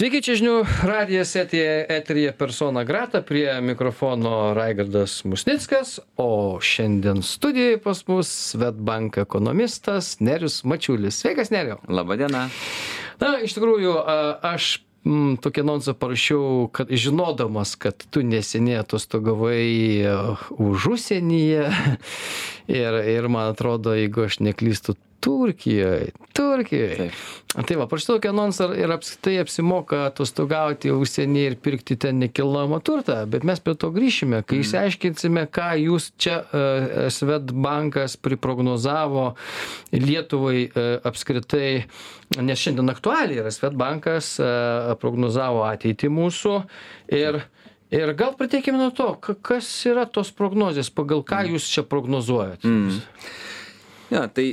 Sveiki, čia žinių radijas etyje, eterija persona grata, prie mikrofono Raigardas Musnickas, o šiandien studijoje pas mus Svetbank ekonomistas Nerius Mačiulis. Sveikas, Neriu. Labadiena. Na, iš tikrųjų, a, aš mm, tokį nonsą parašiau, kad žinodamas, kad tu neseniai atostogavai a, už užsienyje ir, ir man atrodo, jeigu aš neklystu, Turkijoje. Taip. Tai va, parašiau tokį anonsą ir apskritai apsimoka atostogauti užsienį ir pirkti ten nekilnojamą turtą, bet mes prie to grįšime, kai išsiaiškinsime, ką jūs čia uh, Svetbankas priprognozavo Lietuvai uh, apskritai, nes šiandien aktualiai yra Svetbankas uh, prognozavo ateitį mūsų ir Ir gal pradėkime nuo to, ka- kas yra tos prognozės, pagal ką jūs čia prognozuojat. Mm. Jo, tai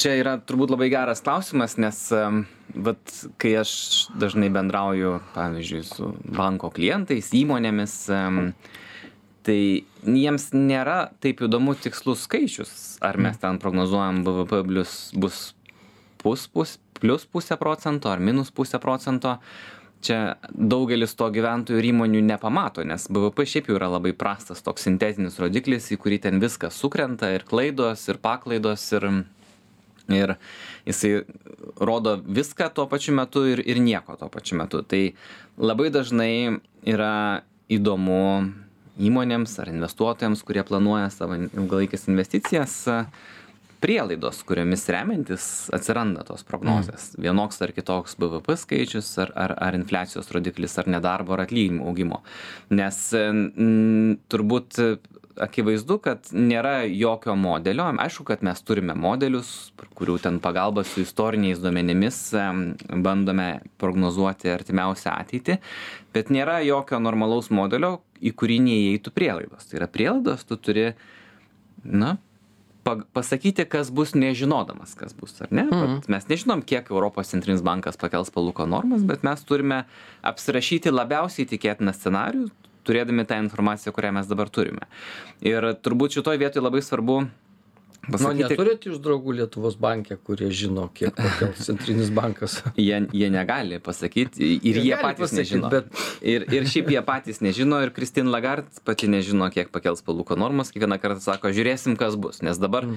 čia yra turbūt labai geras klausimas, nes vat, kai aš dažnai bendrauju, pavyzdžiui, su banko klientais, įmonėmis, tai jiems nėra taip įdomu tikslus skaičius, ar mes ten prognozuojam BVP plus, bus pus, pus, plus pusę procento ar minus pusę procento. Čia daugelis to gyventojų ir įmonių nepamato, nes BVP šiaip jau yra labai prastas toks sintetinis rodiklis, į kurį ten viskas sukrenta ir klaidos, ir paklaidos, ir, ir jisai rodo viską tuo pačiu metu ir, ir nieko tuo pačiu metu. Tai labai dažnai yra įdomu įmonėms ar investuotojams, kurie planuoja savo ilgalaikės investicijas, prielaidos, kuriomis remiantis atsiranda tos prognozės. Mm. Vienoks ar kitoks BVP skaičius, ar, ar, ar infliacijos rodiklis, ar nedarbo, ar atlyginimo augimo. Nes m, turbūt akivaizdu, kad nėra jokio modelio. Aišku, kad mes turime modelius, kurių ten pagalba su istoriniais duomenimis bandome prognozuoti artimiausią ateitį, bet nėra jokio normalaus modelio, į kurį neįeitų prielaidos. Tai yra prielaidos, tu turi, na, pasakyti, kas bus nežinodamas, kas bus, ar ne? Mhm. Mes nežinom, kiek Europos centrinis bankas pakels palūko normas, bet mes turime apsirašyti labiausiai tikėtiną scenarių, turėdami tą informaciją, kurią mes dabar turime. Ir turbūt šitoje vietoje labai svarbu Nu, pasakyti, neturite jūs draugų Lietuvos bankė, kurie žino, kiek centrinis bankas. jie, jie negali pasakyti ir Jie jie patys pasakyt, nežino. bet- Ir, ir šiaip jie patys nežino ir Kristin Lagarde pati nežino, kiek pakels palūko normas. Kiekvieną kartą sako, žiūrėsim, kas bus. Nes dabar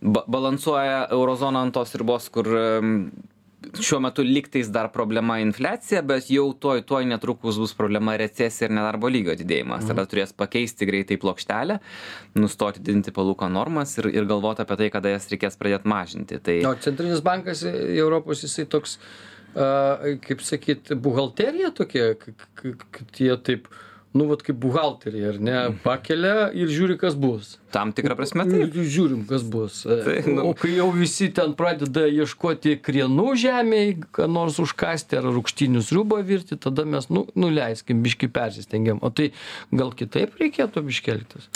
ba balansuoja eurozona ant tos ribos, kur šiuo metu liktais dar problema infliacija, bet jau tuoj, tuoj netrukus bus problema recesija ir nedarbo lygio didėjimas. Tada turės pakeisti greitai plokštelę, nustoti didinti palūko normas ir, ir galvoti apie tai, kada jas reikės pradėti mažinti. Tai... O centrinis bankas Europos jisai toks, a, kaip sakyt, buhalterija tokia, kad jie taip, nu, vat kaip buhalteriai, ar ne, pakelia ir žiūri, kas bus. Tam tikrą prasme taip. žiūrim, kas bus. Tai, nu- O kai jau visi ten pradeda ieškoti krienų žemėje, ką nors užkasti ar rūkštinių sriubą virti, tada mes, nu, nuleiskim, biški persistengiam. O tai gal kitaip reikėtų biškeltis?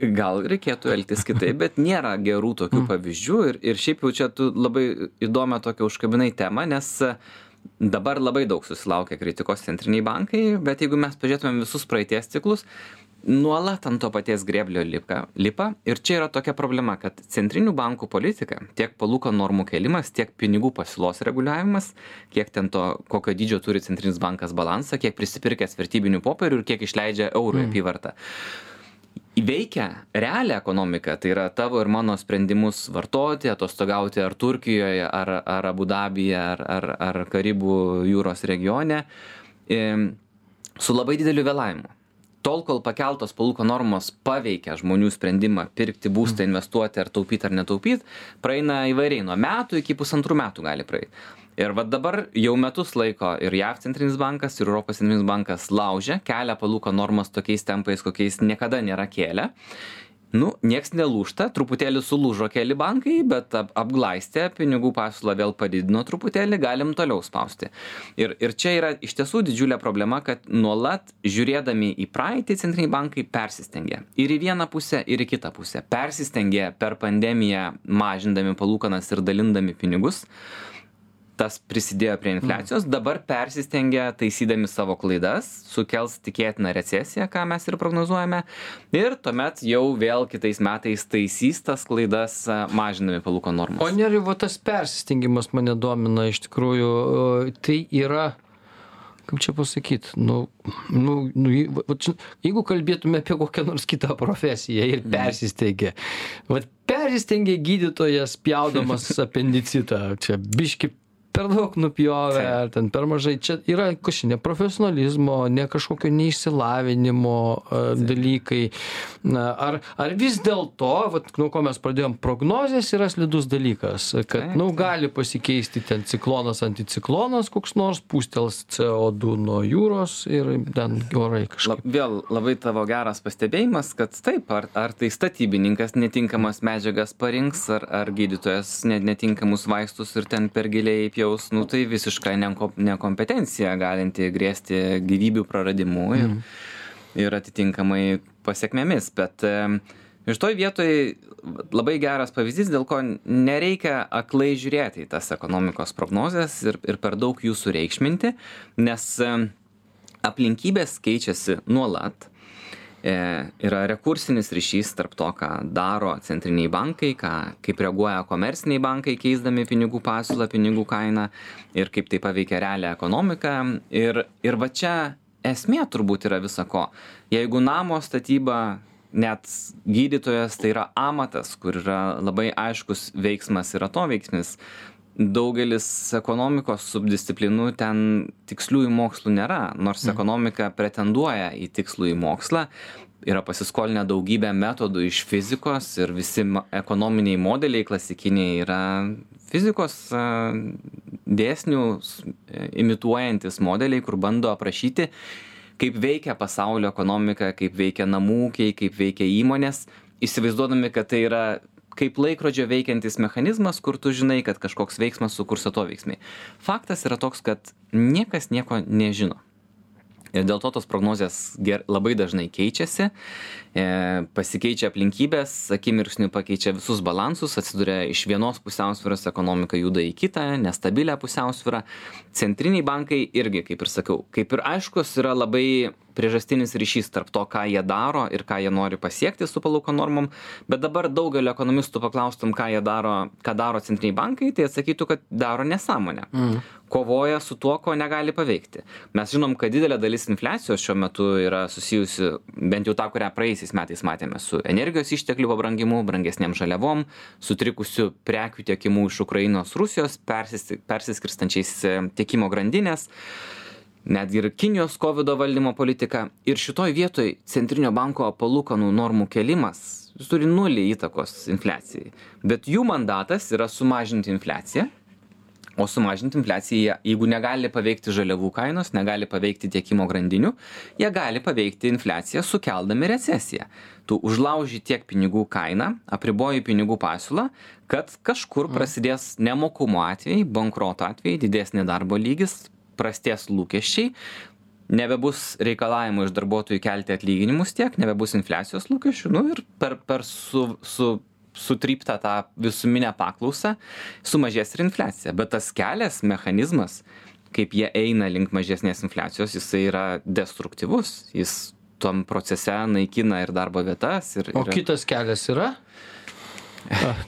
Gal reikėtų elgtis kitaip, bet nėra gerų tokių pavyzdžių ir, ir šiaip jau čia tu labai įdomią tokią užkabinai temą, nes dabar labai daug susilaukia kritikos centriniai bankai, bet jeigu mes pažiūrėtumėm visus praeities ciklus, nuolat ant to paties greblio lipa, lipa ir čia yra tokia problema, kad centrinių bankų politika, tiek palūkanų normų kelimas, tiek pinigų pasiūlos reguliavimas, kiek ten to, kokio dydžio turi centrinis bankas balansą, kiek prisipirkęs vertybinių popierių ir kiek išleidžia eurų mm. apyvartą veikia realią ekonomiką, tai yra tavo ir mano sprendimus vartoti, atostogauti ar Turkijoje, ar, ar Abu Dabyje, ar, ar, ar Karibų jūros regione, su labai dideliu vėlavimu. Tol, kol pakeltos palūko normos paveikia žmonių sprendimą pirkti būstą, investuoti ar taupyti ar netaupyti, praeina įvairiai nuo metų iki pusantrų metų gali praeiti. Ir va dabar jau metus laiko ir JAV centrinis bankas, ir Europos centrinis bankas laužia, kelia palūko normas tokiais tempais, kokiais niekada nėra kėlę. Nu, nieks nelūšta, truputėlį sulūžo keli bankai, bet ap apglaistė, pinigų pasiūlą vėl padidino truputėlį, galim toliau spausti. Ir, ir čia yra iš tiesų didžiulė problema, kad nuolat žiūrėdami į praeitį centriniai bankai persistengia. Ir į vieną pusę, ir į kitą pusę. Persistengia per pandemiją, mažindami palūkanas ir dalindami pinigus tas prisidėjo prie infliacijos, dabar persistengia taisydami savo klaidas, sukels tikėtiną recesiją, ką mes ir prognozuojame, ir tuomet jau vėl kitais metais taisys tas klaidas, a, mažindami palūko O normas. neriu, va tas persistengimas mane domina iš tikrųjų. Tai yra kaip čia pasakyt nu nu nu vat jeigu kalbėtume apie kokią nors kitą profesiją ir persistengė vat persistengė gydytojas pjaudamas apendicitą čia biškį per daug nupjovė ar ten per mažai. Čia yra kas čia neprofesionalizmo ne kažkokio neišsilavinimo a, dalykai. Na ar ar vis dėlto vat nuo ko mes pradėjom prognozės yra slidus dalykas kad nu gali pasikeisti ten ciklonas anticiklonas koks nors pūstels co du nuo jūros ir ten orai kažkaip. vėl labai tavo geras pastebėjimas, kad taip, ar, ar tai statybininkas netinkamas medžiagas parinks, ar, ar gydytojas net netinkamus vaistus ir ten per giliai pjaus, nu tai visiška nenko- nekompetencija galinti grėsti gyvybių praradimu ir, ir atitinkamai pasiekmėmis. Bet iš toj vietoj labai geras pavyzdys, dėl ko nereikia aklai žiūrėti į tas ekonomikos prognozes ir, ir per daug jų sureikšminti, nes aplinkybės keičiasi nuolat. E, yra rekursinis ryšys tarp to, ką daro centriniai bankai, ką, kaip reaguoja komerciniai bankai, keisdami pinigų pasiūlą, pinigų kainą ir kaip tai paveikia realią ekonomiką. Ir, ir va čia esmė turbūt yra visako. Jeigu namo statyba, net gydytojas tai yra amatas, kur yra labai aiškus veiksmas ir atoveiksmis, daugelis ekonomikos subdisciplinų ten tiksliųjų mokslų nėra, nors ekonomika pretenduoja į tikslųjį mokslą, yra pasiskolinę daugybę metodų iš fizikos ir visi ekonominiai modeliai klasikiniai yra fizikos dėsnių e, imituojantis modeliai, kur bando aprašyti, kaip veikia pasaulio ekonomika, kaip veikia namų ūkiai, kaip veikia įmonės, įsivaizduodami, kad tai yra kaip laikrodžio veikiantis mechanizmas, kur tu žinai, kad kažkoks veiksmas sukurs atoveiksmį. Faktas yra toks, kad niekas nieko nežino. Ir dėl to tos prognozijas ger, labai dažnai keičiasi, e, pasikeičia aplinkybės, akimirksniu pakeičia visus balansus, atsiduria iš vienos pusiausvyros ekonomika juda į kitą, nestabilę pusiausvyrą. Centriniai bankai irgi, kaip ir sakau, kaip ir aiškus yra labai priežastinis ryšys tarp to, ką jie daro ir ką jie nori pasiekti su palūkanų normom, bet dabar daugelio ekonomistų paklaustum, ką jie daro, ką daro centriniai bankai, tai atsakytų, kad daro nesąmonę. Mm. Kovoja su tuo, ko negali paveikti. Mes žinom, kad didelė dalis infliacijos šiuo metu yra susijusi, bent jau tą, kurią praeisiais metais matėme, su energijos išteklių pabrangimu, brangesniam žaliavom, sutrikusiu prekių tiekimu iš Ukrainos, Rusijos, persis- persiskirstančiais e, tiekimo grandinės netgi ir Kinijos COVID valdymo politika. Ir šitoj vietoj Centrinio banko palūkanų normų kelimas jis turi nulį įtakos infliacijai. Bet jų mandatas yra sumažinti infliaciją. O sumažinti infliaciją, jeigu negali paveikti žaliavų kainos, negali paveikti tiekimo grandinių, jie gali paveikti infliaciją sukeldami recesiją. Tu užlauži tiek pinigų kainą, apriboji pinigų pasiūlą, kad kažkur prasidės nemokumo atvejai, bankroto atvejai, didesnė darbo lygis, prasties lūkesčiai, nebebus reikalavimų iš darbuotojų kelti atlyginimus tiek, nebebus infliacijos lūkesčių, nu ir per, per su, su, sutryptą tą visuminę paklausą sumažės ir infliacija. Bet tas kelias, mechanizmas, kaip jie eina link mažesnės infliacijos, jisai yra destruktyvus. Jis tom procese naikina ir darbo vietas. Ir, O ir... kitas kelias yra?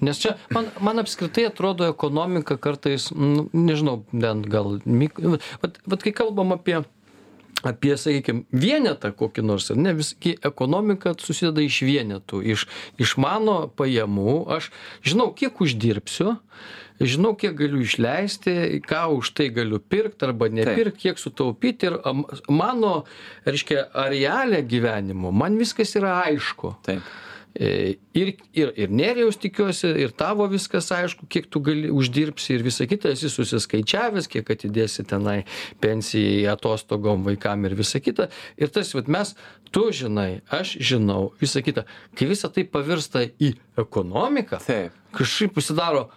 Nes čia man, man apskritai atrodo ekonomika kartais, nu, nežinau, bent gal, vat, vat kai kalbam apie, apie sakykime, vienetą kokį nors, ar ne, visgi ekonomika susideda iš vienetų, iš, iš mano pajamų, aš žinau, kiek uždirbsiu, žinau, kiek galiu išleisti, ką už tai galiu pirkti arba nepirkti, kiek sutaupyti ir mano, reiškia, arealė gyvenimo, man viskas yra aišku. Taip. E, Ir, ir, ir nerijaus tikiuosi, ir tavo viskas aišku, kiek tu gali uždirbsi ir visa kita, esi susiskaičiavęs, kiek atidėsi tenai pensijai, atostogom, vaikam ir visa kita. Ir tas, vat, mes, tu žinai, aš žinau, visa kita. Kai visa tai pavirsta į ekonomiką, kažkaip pasidaro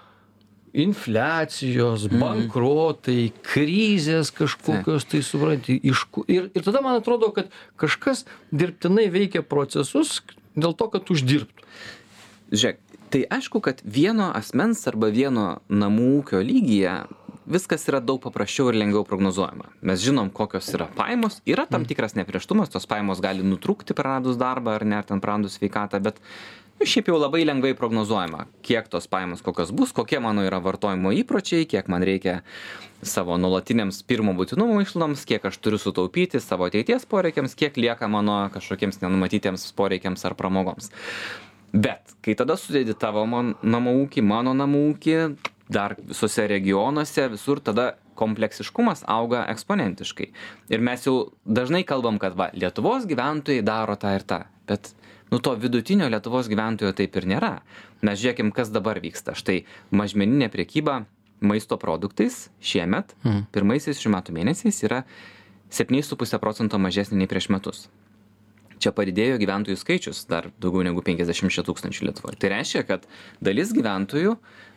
infliacijos, bankrotai, krizės kažkokios, tai supranti, iš ku- ir, ir tada man atrodo, kad kažkas dirbtinai veikia procesus dėl to, kad uždirbtų. Žiūrėk, tai aišku, kad vieno asmens arba vieno namų ūkio lygyje viskas yra daug paprasčiau ir lengviau prognozuojama. Mes žinom, kokios yra pajamos, yra tam tikras neprieštumas, tos pajamos gali nutrūkti praradus darbą ar net ten praradus sveikatą, bet šiaip jau labai lengvai prognozuojama kiek tos pajamos kokios bus kokie mano yra vartojimo įpročiai kiek man reikia savo nuolatiniams pirmo būtinumo išlaidoms kiek aš turiu sutaupyti savo ateities poreikiams kiek lieka mano kažkokiems nenumatytiems poreikiams ar pramogoms. Bet kai tada sudedi tavo man namų ūkį mano namų ūkį dar visuose regionuose visur tada kompleksiškumas auga eksponentiškai. Ir mes jau dažnai kalbam kad va lietuvos gyventojai daro tą ir tą. Bet nu to vidutinio lietuvos gyventojo taip ir nėra. Mes žiūrėkim kas dabar vyksta. Štai mažmeninė prekyba maisto produktais šiemet pirmaisiais šių metų mėnesiais yra septyniais su puse procento mažesnė nei prieš metus. Čia padidėjo gyventojų skaičius dar daugiau negu penkiasdešimčia tūkstančių lietuvoj tai reiškia kad dalis gyventojų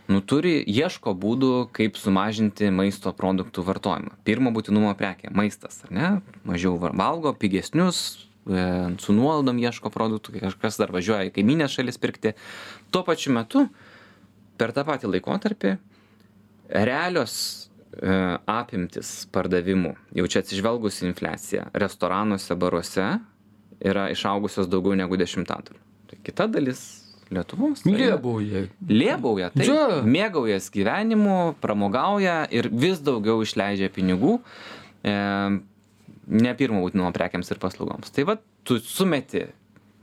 nu turi ieško būdų kaip sumažinti maisto produktų vartojimą. Pirmo būtinumo prekė maistas ar ne? Mažiau valgo pigesnius su nuolaidom ieško produktų kažkas dar važiuoja į kaimynines šalis pirkti tuo pačiu metu per tą patį laikotarpį realios e, apimtis pardavimų jau čia atsižvelgus į infliaciją restoranuose baruose yra išaugusios daugiau negu dešimtadaliu tai kita dalis Lietuvos. tai- Liebauja. Liebauja, tai Čia. mėgaujas gyvenimu, pramogauja ir vis daugiau išleidžia pinigų e, ne pirmo būtinumo prekiams ir paslaugoms. Tai va, tu sumeti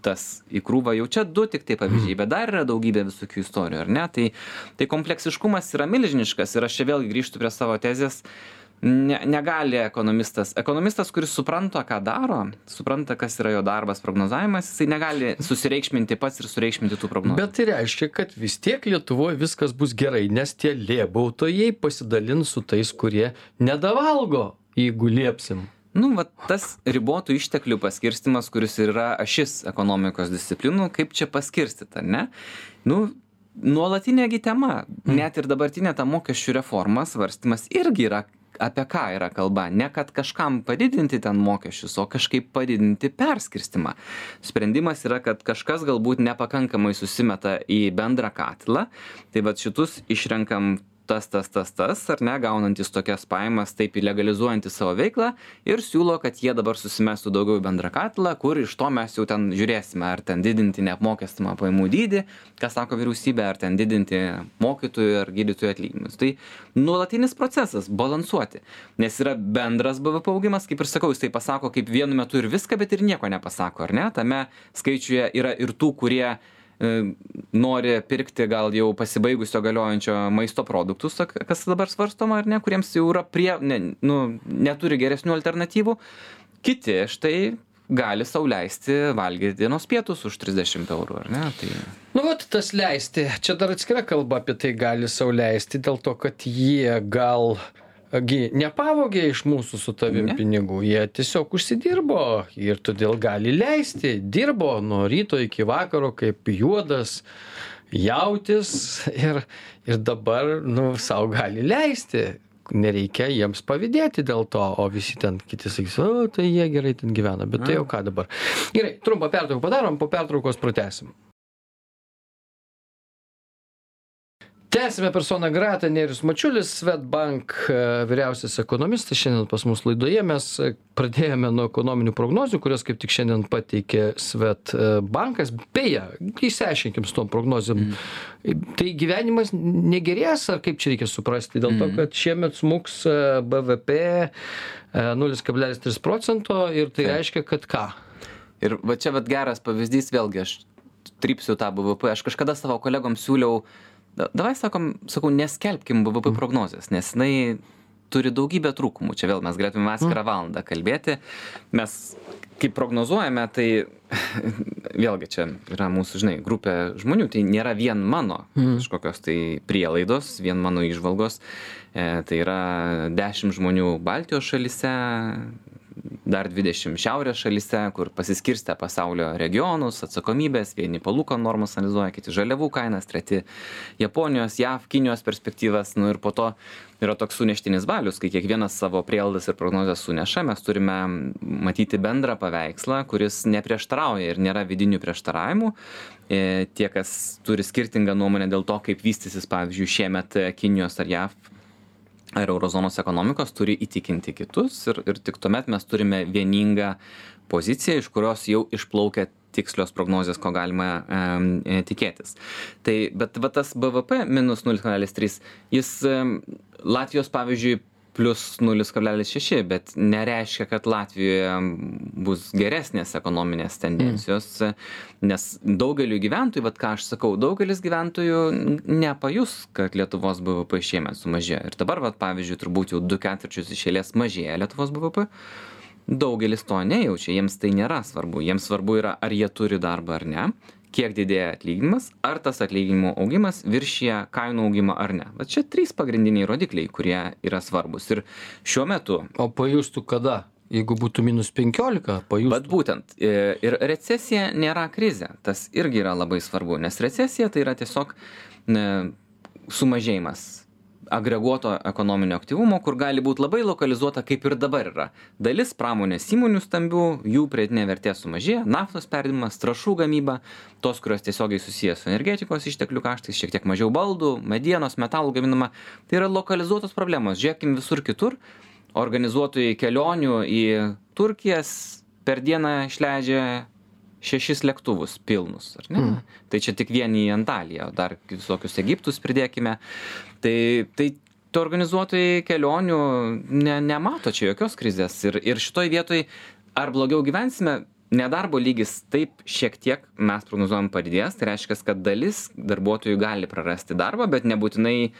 tas į krūvą, jau čia du tik tai pavyzdžiai, bet dar yra daugybė visokių istorijų, ar ne? Tai, tai kompleksiškumas yra milžiniškas ir aš čia vėlgi grįžtu prie savo tezės. Ne, negali ekonomistas, ekonomistas, kuris supranta, ką daro, supranta, kas yra jo darbas, prognozavimas, jisai negali susireikšminti pats ir sureikšminti tų prognozių. Bet tai reiškia, kad vis tiek Lietuvoje viskas bus gerai, nes tie liebautojai pasidalins su tais, kurie nedavalgo, jeigu liepsim. Nu, va, tas ribotų išteklių paskirstimas, kuris ir yra ašis ekonomikos disciplinų, kaip čia paskirstyti, ar ne? Nu, nuolatinė gi tema, net ir dabartinė ta mokesčių reforma svarstymas irgi yra apie ką yra kalba. Ne kad kažkam padidinti ten mokesčius o kažkaip padidinti perskirstymą sprendimas yra kad kažkas galbūt nepakankamai susimeta į bendrą katilą. Tai vat šitus išrenkam tas tas tas tas ar ne gaunantys tokias pajamas taip legalizuojantys savo veiklą ir siūlo kad jie dabar susimestų daugiau į bendrą katilą kur iš to mes jau ten žiūrėsime ar ten didinti neapmokestinamą pajamų dydį ką sako vyriausybė ar ten didinti mokytojų ar gydytojų atlyginimus. Tai nuolatinis procesas balansuoti. Nes yra bendras bvp augimas kaip ir sakau jisai pasako kaip vienu metu ir viską bet ir nieko nepasako ar ne? Tame skaičiuje yra ir tų kurie nori pirkti gal jau pasibaigusio galiojančio maisto produktus kas dabar svarstoma ar ne kuriems jau yra prie ne nu neturi geresnių alternatyvų. Kiti štai gali sau leisti valgyti dienos pietus už trisdešimt eurų ar ne tai Nu, vat tas leisti, čia dar atskira kalba apie tai gali sau leisti, dėl to, kad jie gal gi nepavogė iš mūsų su tavim pinigų, jie tiesiog užsidirbo ir todėl gali leisti, dirbo nuo ryto iki vakaro kaip juodas jautis ir, ir dabar, nu, savo gali leisti. Nereikia jiems pavydėti dėl to, o visi ten kiti sakys, o tai jie gerai ten gyvena, bet tai jau ką dabar. Gerai, trumpą pertrauką padarom, po pertraukos pratęsim. Tęsime personą gratą Nerius Mačiulis, Svetbank e, vyriausias ekonomistas. Šiandien pas mus laidoje mes e, pradėjome nuo ekonominių prognozių, kurias kaip tik šiandien pateikė Svetbankas. Beje, išsiaiškinkim su tom prognozėm. Tai gyvenimas negerės, ar kaip čia reikia suprasti, dėl to, kad šiemet smuks e, BVP e, 0,3 procento ir tai reiškia, kad ką? Ir va čia vat geras pavyzdys, vėlgi aš trypsiu tą BVP. Aš kažkada savo kolegom siūliau, davai sakom, sakau, neskelbkim BVP prognozės, nes jinai turi daugybę trūkumų. Čia vėl mes galėtume atskirą valandą kalbėti. Mes, kai prognozuojame, tai vėlgi čia yra mūsų, žinai, grupė žmonių, tai nėra vien mano kažkokios tai prielaidos, vien mano išvalgos. E, tai yra 10 žmonių Baltijos šalise, dar 20 šiaurės šalyse, kur pasiskirstę pasaulio regionus, atsakomybės, vieni palūkanų normas analizuoja, kiti žaliavų kainas, treti Japonijos, JAV, Kinijos perspektyvas, nu ir po to yra toks suneštinis balius, kai kiekvienas savo prielaidas ir prognozes suneša, mes turime matyti bendrą paveikslą, kuris neprieštarauja ir nėra vidinių prieštaravimų. E, Tie, kas turi skirtingą nuomonę dėl to, kaip vystysis, pavyzdžiui, šiemet Kinijos ar JAV ar eurozonos ekonomikos turi įtikinti kitus ir, ir tik tuomet mes turime vieningą poziciją, iš kurios jau išplaukia tikslios prognozės, ko galima e, tikėtis. Tai, bet va tas BVP minus 0,3, jis e, Latvijos, pavyzdžiui, plius 0,6, bet nereiškia, kad Latvijoje bus geresnės ekonominės tendencijos, nes daugeliu gyventojų, vad ką aš sakau, daugelis gyventojų nepajus, kad Lietuvos BVP šiemet sumažėjo. Ir dabar, vad pavyzdžiui, turbūt jau du ketvirčius išėlės mažėja Lietuvos BVP. Daugelis to nejaučia, jiems tai nėra svarbu. Jiems svarbu yra, ar jie turi darbą ar ne kiek didėja atlyginimas, ar tas atlyginimų augimas viršyje kainų augimą ar ne. Va čia trys pagrindiniai rodikliai, kurie yra svarbus. Ir šiuo metu. O pajustų kada? Jeigu būtų minus 15, pajustų. Bet būtent. E, ir recesija nėra krizė. Tas irgi yra labai svarbu, nes recesija tai yra tiesiog ne, sumažėjimas agreguoto ekonominio aktyvumo, kur gali būti labai lokalizuota, kaip ir dabar yra. Dalis pramonės įmonių stambių, jų pridėtinė vertė sumažėja, naftos perdimas, trašų gamyba, tos, kurios tiesiogiai susijęs su energetikos išteklių kaštais, šiek tiek mažiau baldų, medienos, metalų gaminama. Tai yra lokalizuotos problemos. Žiūrėkim visur kitur. Organizuotojai kelionių į Turkijas per dieną išleidžia šešis lėktuvus pilnus, ar ne? Mm. Tai čia tik vieni į Antaliją, dar visokius Egiptus pridėkime. Tai, tai to organizuotojai kelionių ne, nemato čia jokios krizės. Ir, ir šitoj vietoj ar blogiau gyvensime, nedarbo lygis taip šiek tiek mes prognozuojam padidės tai reiškias kad dalis darbuotojų gali prarasti darbą bet nebūtinai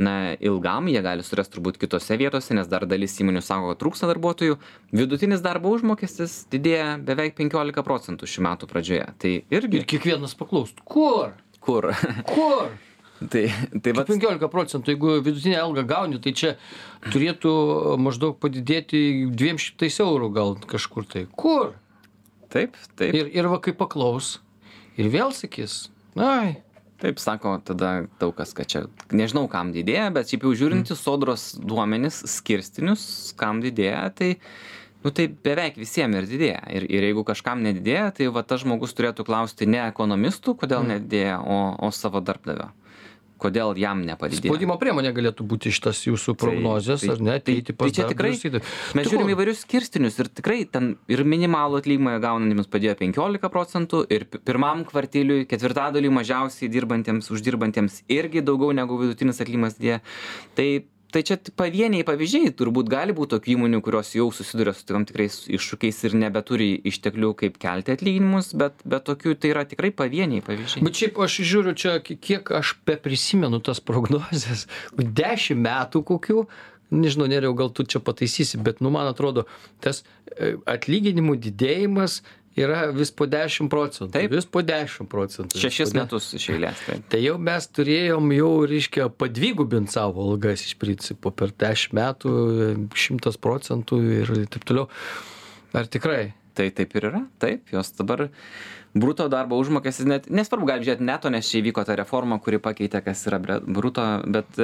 na ilgam jie gali surast turbūt kitose vietose nes dar dalis įmonių sako kad trūksta darbuotojų vidutinis darbo užmokestis didėja beveik penkiolika procentų šių metų pradžioje tai irgi ir kiekvienas paklaustų kur kur kur Tai, tai va. 15 procentų, jeigu vidutinę algą gauni, tai čia turėtų maždaug padidėti 200 eurų gal kažkur tai. Kur? Taip, taip. Ir, ir va kaip paklaus, ir vėl sakys, ai. Taip sako tada daug kas, kad čia nežinau, kam didėja, bet šiaip jau žiūrint į mm. sodros duomenis, skirstinius, kam didėja, tai, nu, tai beveik visiems ir didėja. Ir, ir jeigu kažkam nedidėja, tai va tas žmogus turėtų klausti ne ekonomistų, kodėl mm. nedidėja, o, o savo darbdavio kodėl jam nepadidėjo. Spaudimo priemonė galėtų būti šitas jūsų prognozės, tai, tai, ar ne, ateiti pas tai čia tikrai. Mes žiūrime įvairius skirstinius ir tikrai ten ir minimalų atlyginimą gaunantiems padėjo 15 procentų ir pirmam kvartiliui, ketvirtadaliui mažiausiai dirbantiems, uždirbantiems irgi daugiau negu vidutinis atlyginimas didėjo. Tai tai čia pavieniai pavyzdžiai turbūt gali būt tokių įmonių kurios jau susiduria su tam tikrais iššūkiais ir nebeturi išteklių kaip kelti atlyginimus bet bet tokių tai yra tikrai pavieniai pavyzdžiai. Bet šiaip aš žiūriu čia kiek aš beprisimenu tas prognozes. Dešim metų kokių nežinau nerijau gal tu čia pataisysi bet nu man atrodo tas e, atlyginimų didėjimas yra vis po dešim procentų Taip. vis po dešim procentų šešis metus iš eilės taip. Tai jau mes turėjom jau reiškia padvigubint savo algas iš principo per dešim metų šimtas procentų ir taip toliau. Ar tikrai? Tai taip ir yra taip jos dabar bruto darbo užmokestis net nesvarbu galim žiūrėt neto nes čia įvyko ta reforma kuri pakeitė kas yra bruto bet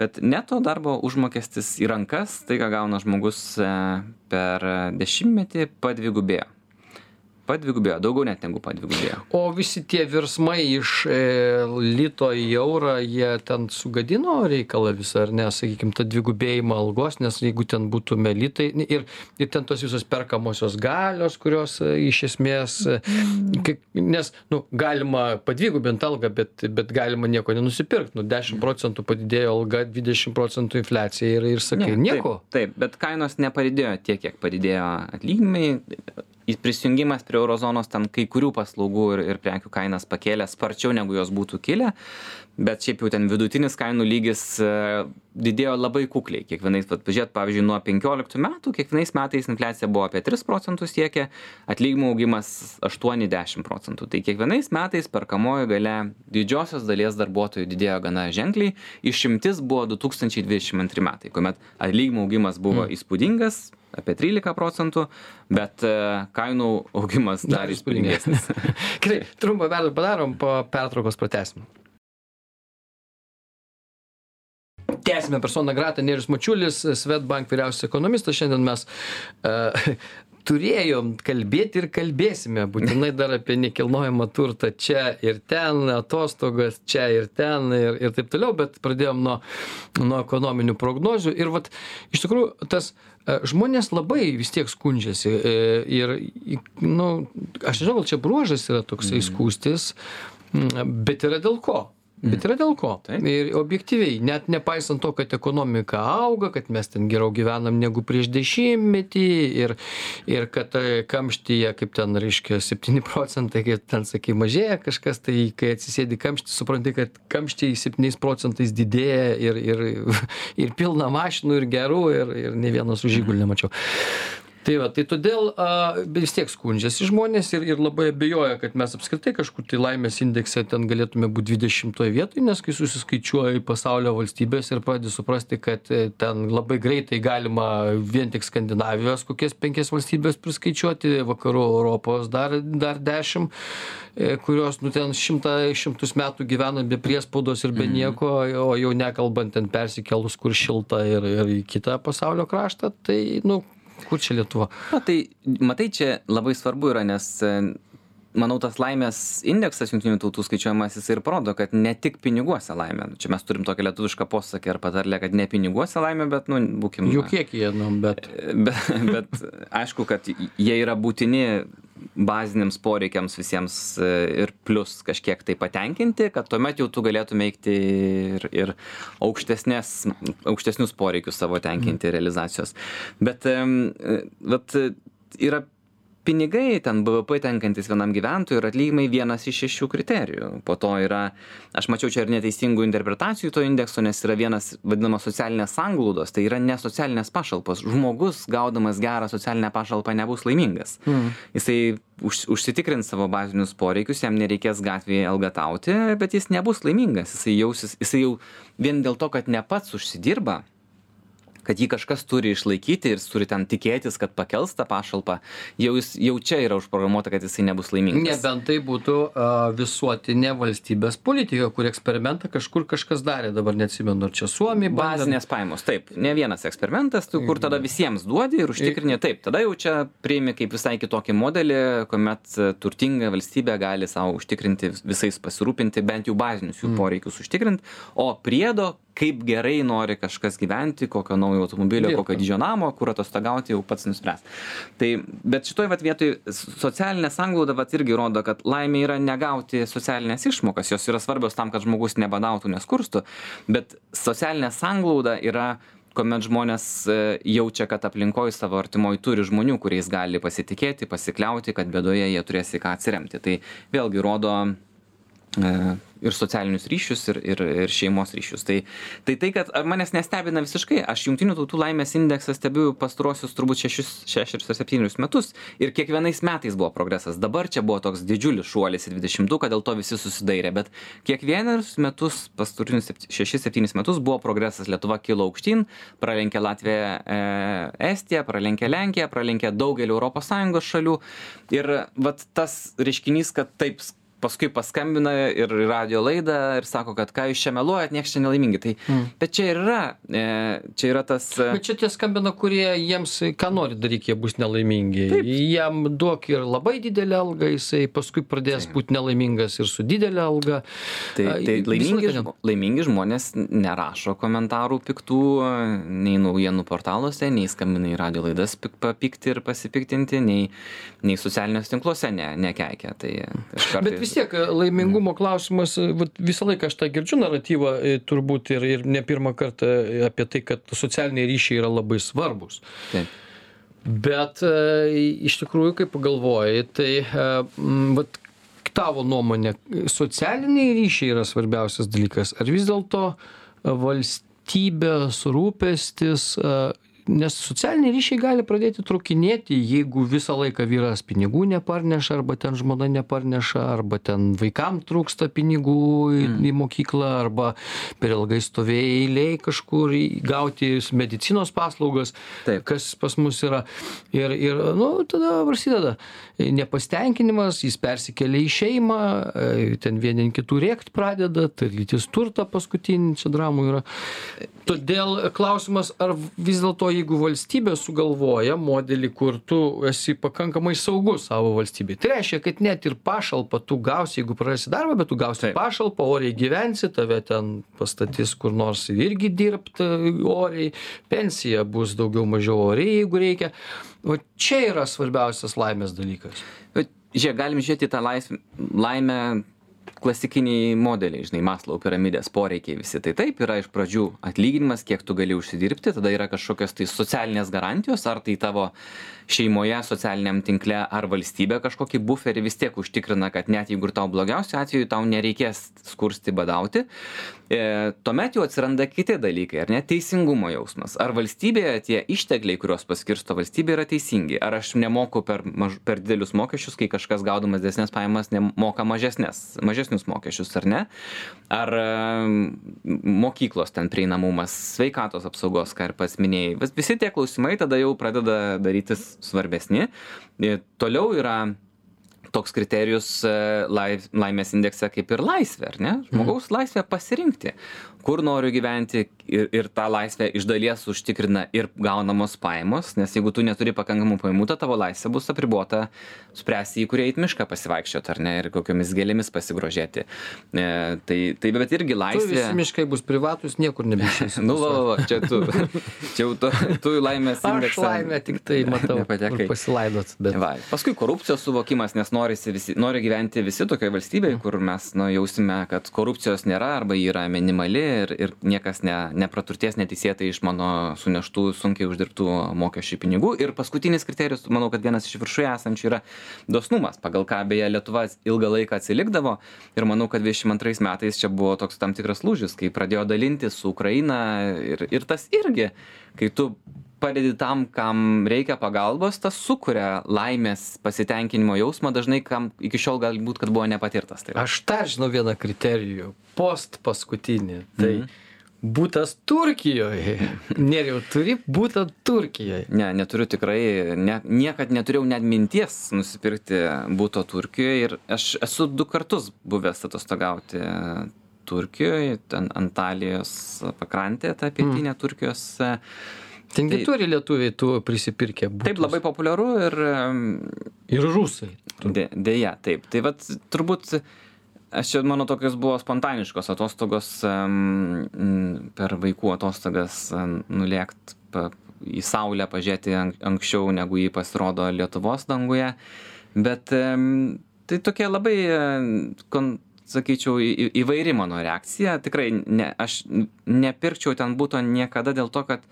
bet neto darbo užmokestis į rankas tai ką gauna žmogus e, per dešimtmetį padvigubėjo padvigubėjo daugiau net negu padvigubėjo. O visi tie virsmai iš e, lito į eurą jie ten sugadino reikalą visą ar ne sakykim tą dvigubėjimą algos nes jeigu ten būtume litai ir ir ten tos visos perkamosios galios kurios e, iš esmės e, kaip nes nu galima padvigubint algą bet bet galima nieko nenusipirkt. Nu dešim procentų padidėjo alga dvidešim procentų infliacija ir ir sakai nieko. taip bet kainos nepadidėjo tiek kiek padidėjo atlyginimai prisijungimas prie euro zonos ten kai kurių paslaugų ir ir prekių kainas pakėlė sparčiau negu jos būtų kilę bet šiaip jau ten vidutinis kainų lygis e, didėjo labai kukliai kiekvienais pažiūrėt pavyzdžiui nuo penkioliktų metų kiekvienais metais infliacija buvo apie tris procentus siekė atlyginimų augimas aštuoni dešim procentų tai kiekvienais metais perkamoji galia didžiosios dalies darbuotojų didėjo gana ženkliai išimtis buvo du tūkstančiai dvidešim antri metai kuomet atlyginimų augimas buvo mm. įspūdingas apie trylika procentų bet e, kainų augimas dar įspūdingesnis. gerai trumpą pertrauką padarom po pertraukos pratęsim. Tęsiame persona grata nerijus mačiulis swedbank vyriausias ekonomistas. Šiandien mes uh, turėjom kalbėti ir kalbėsime. Būtinai dar apie nekilnojamą turtą čia ir ten atostogas čia ir ten ir ir taip toliau bet pradėjom nuo nuo ekonominių prognozių. Ir vat iš tikrųjų tas e, žmonės labai vis tiek skundžiasi e, ir nu aš nežinau gal čia bruožas yra toksai skųstis Mm, bet yra dėl ko bet yra dėl ko. Taip. ir objektyviai net nepaisant to kad ekonomika auga kad mes ten geriau gyvenam negu prieš dešimtmetį ir ir kad e, kamštyje kaip ten reiškia septyni procentai kaip ten sakei mažėja kažkas tai kai atsisėdi kamšty supranti kad kamščiai septyniais procentais didėja ir ir ir pilna mašinų ir gerų ir ir nė vieno su žiguliu nemačiau tai va tai todėl a vis tiek skundžiasi žmonės ir ir labai abejoja kad mes apskritai kažkur tai laimės indekse ten galėtume būt dvidešimtoj vietoj nes kai susiskaičiuoji pasaulio valstybes ir pradedi suprasti kad e, ten labai greitai galima vien tik skandinavijos kokias penkias valstybes priskaičiuoti vakarų europos dar dar dešim e, kurios nu ten šimtą šimtus metų gyvena be priespaudos ir be nieko o jau nekalbant ten persikėlus kur šilta ir ir į kitą pasaulio kraštą tai nu kur čia lietuva Na, tai matai, čia labai svarbu yra, nes manau, tas laimės indeksas jungtinių tautų skaičiuojamas jis ir parodo, kad ne tik piniguose laimė. Čia mes turim tokią lietuvišką posakį ar patarlę, kad ne piniguose laimė, bet, nu, būkim. jų kiekyje nu bet Bet, bet aišku, kad jie yra būtini baziniams poreikiams visiems e, ir plus kažkiek tai patenkinti, kad tuomet jau tu galėtum eiti ir, ir aukštesnės, aukštesnius poreikius savo tenkinti realizacijos. Bet vat, e, yra pinigai ten BVP tenkantis vienam gyventojui ir atlyginimai vienas iš šešių kriterijų. Po to yra, aš mačiau čia ir neteisingų interpretacijų to indekso, nes yra vienas vadinamas socialinės sanglaudos, tai yra ne socialinės pašalpos. Žmogus gaudamas gerą socialinę pašalpą nebus laimingas. Mm. Jisai už, užsitikrins savo bazinius poreikius, jam nereikės gatvėje elgatauti, bet jis nebus laimingas. Jisai jausis, jisai jau vien dėl to, kad ne pats užsidirba, kad jį kažkas turi išlaikyti ir turi ten tikėtis, kad pakels tą pašalpą, jau, jis, jau čia yra užprogramuota, kad jisai nebus laimingas. nebent tai būtų a, visuotinė valstybės politika kur eksperimentą kažkur kažkas darė. Dabar neatsimenu ar čia suomiai bandė. Bazinės pajamos, taip, ne vienas eksperimentas, tu, kur tada visiems duodi ir užtikrini, taip, tada jau čia priimi kaip visai kitokį modelį, kuomet turtinga valstybė gali savo užtikrinti visais pasirūpinti, bent jau bazinius jų poreikius užtikrinti, o priedo, kaip gerai nori kažkas gyventi, kokio naujo automobilio, kokio didžio namo, kur atostogauti, jau pats nuspręs. Tai, bet šitoj vat vietoj socialinė sanglauda vat irgi rodo, kad laimė yra negauti socialinės išmokas, jos yra svarbios tam, kad žmogus nebadautų, neskurstų, bet socialinė sanglauda yra kuomet žmonės e, jaučia, kad aplinkoje savo artimoje turi žmonių, kuriais gali pasitikėti, pasikliauti, kad bėdoje jie turės į ką atsiremti. Tai vėlgi rodo ir socialinius ryšius, ir, ir, ir šeimos ryšius. Tai, tai tai, kad manęs nestebina visiškai, aš jungtinių tautų laimės indeksą stebiu pastarosius turbūt 6 ar 7 metus ir kiekvienais metais buvo progresas. Dabar čia buvo toks didžiulis šuolis į 20-ką, dėl to visi susidairė, bet kiekvienus metus, pastarinius 6-7 metus buvo progresas. Lietuva kilo aukštyn, pralenkė Latviją, e, Estiją, pralenkė Lenkiją, pralenkė daugelį ES šalių. Ir vat tas reiškinys, kad taip paskui paskambina ir į radijo laidą ir sako, kad ką jūs čia meluojat, nieks čia nelaimingi. Tai, mm. Bet čia ir yra, e, čia yra tas... e, Bet čia tie skambina, kurie jiems, ką nori daryti, jie bus nelaimingi. Taip. Jam duok ir labai didelę algą, jisai paskui pradės būti nelaimingas ir su didelė alga. Tai, tai laimingi, žmo- laimingi žmonės nerašo komentarų piktų nei naujienų portaluose, nei skambina į radio laidas pik- papikti ir pasipiktinti, nei, nei socialiniuose tinkluose ne, nekeikia. Tai aš Bet vis tiek e, laimingumo klausimas, e, vat, visą laiką aš tą girdžiu naratyvą e, turbūt ir, ir ne pirmą kartą apie tai, kad socialiniai ryšiai yra labai svarbus. Taip. Bet iš tikrųjų, kai pagalvoji, tai vat, tavo nuomonė, socialiniai ryšiai yra svarbiausias dalykas, ar vis dėlto valstybės rūpestis, nes socialiniai ryšiai gali pradėti trukinėti, jeigu visą laiką vyras pinigų neparneša, arba ten žmona neparneša, arba ten vaikam trūksta pinigų į, mm. į mokyklą, arba per ilgai stovėjai eiliai kažkur gauti medicinos paslaugas Taip. kas pas mus yra. Ir, ir nu, tada prasideda nepastenkinimas, jis persikelia į šeimą, e, ten vieni kitų rėkt pradeda, tarytis turtą paskutinį, čia dramų yra. Todėl klausimas, ar vis dėlto jeigu valstybė sugalvoja modelį kur tu esi pakankamai saugus savo valstybėj tai reiškia kad net ir pašalpą tu gausi jeigu prarasi darbą bet tu gausi pašalpą oriai gyvensi tave ten pastatys kur nors irgi dirbt e, oriai pensija bus daugiau mažiau ori jeigu reikia. Va čia yra svarbiausias laimės dalykas. Bet žiūrėk galim žiūrėt į tą laisvę laimę klasikiniai modeliai žinai maslau piramidės poreikiai visi. Tai taip yra iš pradžių atlyginimas kiek tu gali užsidirbti tada yra kažkokios tai socialinės garantijos ar tai tavo šeimoje socialiniam tinkle ar valstybė kažkokį buferį vis tiek užtikrina kad net jeigu ir tau blogiausiu atveju tau nereikės skursti badauti. E, tuomet jau atsiranda kiti dalykai ar ne? Teisingumo jausmas. Ar valstybėje tie ištekliai kuriuos paskirsto valstybė yra teisingi? Ar aš nemoku per maž per didelius mokesčius kai kažkas gaudamas didesnes pajamas nemoka mažesnes mažesnius mokesčius ar ne ar mokyklos ten prieinamumas sveikatos apsaugos ką ir pats minėjai vis visi tie klausimai tada jau pradeda darytis svarbesni. Toliau yra toks kriterijus e, laif, laimės indekse kaip ir laisvė, ar ne? Žmogaus mhm. laisvė pasirinkti kur noriu gyventi ir, ir tą laisvę iš dalies užtikrina ir gaunamos pajamos, nes jeigu tu neturi pakankamų pajamų, ta tavo laisvė bus apribota spręsti, į kurį eit mišką pasivaikščioti ar ne, ir kokiamis gėlėmis pasigrožėti. E, tai, tai bet irgi laisvė. Tu visi miškai bus privatus, niekur nebeišės. nu, va, va, čia tu, čia jau tu, tu laimės indeksą. Aš laimę tik tai matau. Nepatekai. Pasilaidot. Bet... Va, paskui korupcijos suvokimas, nes visi, nori gyventi visi tokioje valstybėje, kur mes nu, jausime, kad korupcijos nėra arba yra minimali ir ir niekas ne nepraturtės neteisėtai iš mano suneštų sunkiai uždirbtų mokesčių pinigų. Ir paskutinis kriterijus manau kad vienas iš viršuje esančių yra dosnumas pagal ką beje lietuva ilgą laiką atsilikdavo. Ir manau kad dvidešim antrais metais čia buvo toks tam tikras lūžis kai pradėjo dalintis su ukraina ir ir tas irgi kai tu padedi tam kam reikia pagalbos tas sukuria laimės pasitenkinimo jausmą dažnai kam iki šiol galbūt kad buvo nepatirtas tai aš dar žinau vieną kriterijų post paskutinį tai mhm. Būtas Turkijoje. Neriau, turi būtą Turkijoje. Ne, neturiu tikrai, ne, niekad neturėjau net minties nusipirkti būto Turkijoje ir aš esu du kartus buvęs atostogauti Turkijoje, ten Antalijos pakrantė, ta pietinė mm. Turkijos. Tengi tai, turi lietuviai tų prisipirkę. Būtus. Taip, labai populiaru ir. Ir rusai. De, dėja, taip. Tai vad turbūt, aš čia, mano tokios buvo spontaniškos atostogos um, per vaikų atostogas um, nulėkt pa, į Saulę, pažiūrėti anksčiau, negu jį pasirodo Lietuvos danguje. Bet um, tai tokia labai, kon, sakyčiau, įvairi mano reakcija. Tikrai ne, aš nepirkčiau ten būto niekada dėl to, kad